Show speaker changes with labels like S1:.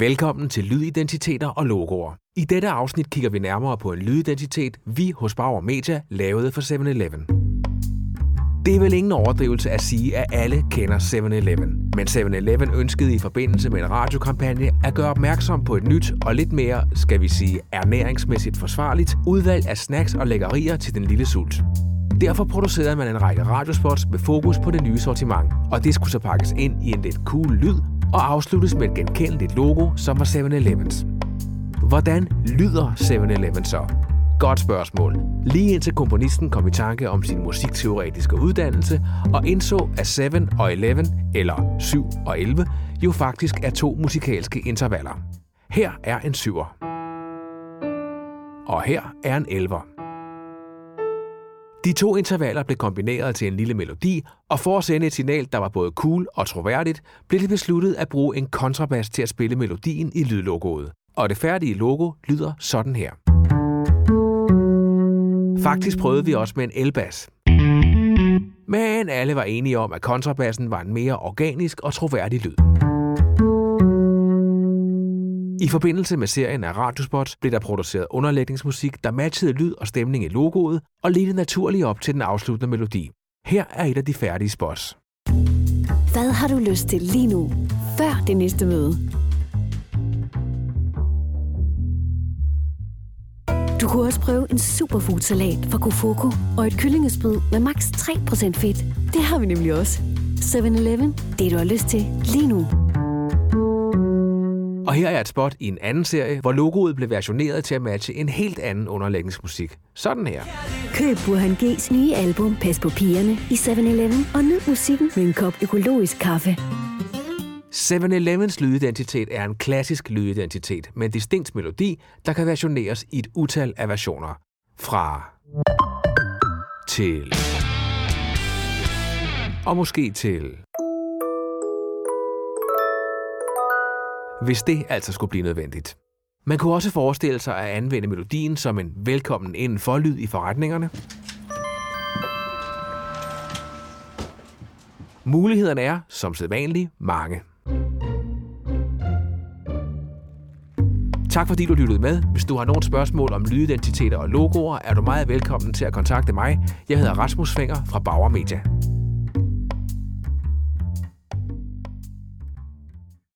S1: Velkommen til Lydidentiteter og Logoer. I dette afsnit kigger vi nærmere på en lydidentitet, vi hos Bauer Media lavede for 7-Eleven. Det er vel ingen overdrivelse at sige, at alle kender 7-Eleven. Men 7-Eleven ønskede i forbindelse med en radiokampagne at gøre opmærksom på et nyt og lidt mere, skal vi sige, ernæringsmæssigt forsvarligt udvalg af snacks og lækkerier til den lille sult. Derfor producerede man en række radiospots med fokus på det nye sortiment, og det skulle så pakkes ind i en lidt cool lyd og afsluttes med et genkendeligt logo, som var 7-Elevens. Hvordan lyder 7-Eleven så? Godt spørgsmål. Lige indtil komponisten kom i tanke om sin musikteoretiske uddannelse og indså, at 7 og 11, eller 7 og 11, jo faktisk er to musikalske intervaller. Her er en 7'er. Og her er en 11'er. De to intervaller blev kombineret til en lille melodi, og for at sende et signal, der var både cool og troværdigt, blev det besluttet at bruge en kontrabas til at spille melodien i lydlogoet. Og det færdige logo lyder sådan her. Faktisk prøvede vi også med en elbas. Men alle var enige om, at kontrabassen var en mere organisk og troværdig lyd. I forbindelse med serien af Radiospot blev der produceret underlægningsmusik, der matchede lyd og stemning i logoet og ledte naturligt op til den afsluttende melodi. Her er et af de færdige spots.
S2: Hvad har du lyst til lige nu, før det næste møde? Du kunne også prøve en superfood-salat fra Kofoko og et kyllingespyd med maks 3% fedt. Det har vi nemlig også. 7-Eleven, det du har lyst til lige nu.
S1: Og her er et spot i en anden serie, hvor logoet blev versioneret til at matche en helt anden underlægningsmusik. Sådan her.
S2: Køb Burhan G's nye album Pas på pigerne i 7-Eleven og nyd musikken med en kop økologisk kaffe.
S1: 7-Elevens lydidentitet er en klassisk lydidentitet med en distinkt melodi, der kan versioneres i et utal af versioner. Fra til og måske til hvis det altså skulle blive nødvendigt. Man kunne også forestille sig at anvende melodien som en velkommen inden for lyd i forretningerne. Mulighederne er, som sædvanligt, mange. Tak fordi du lyttede med. Hvis du har nogle spørgsmål om lydidentiteter og logoer, er du meget velkommen til at kontakte mig. Jeg hedder Rasmus Fenger fra Bauer Media.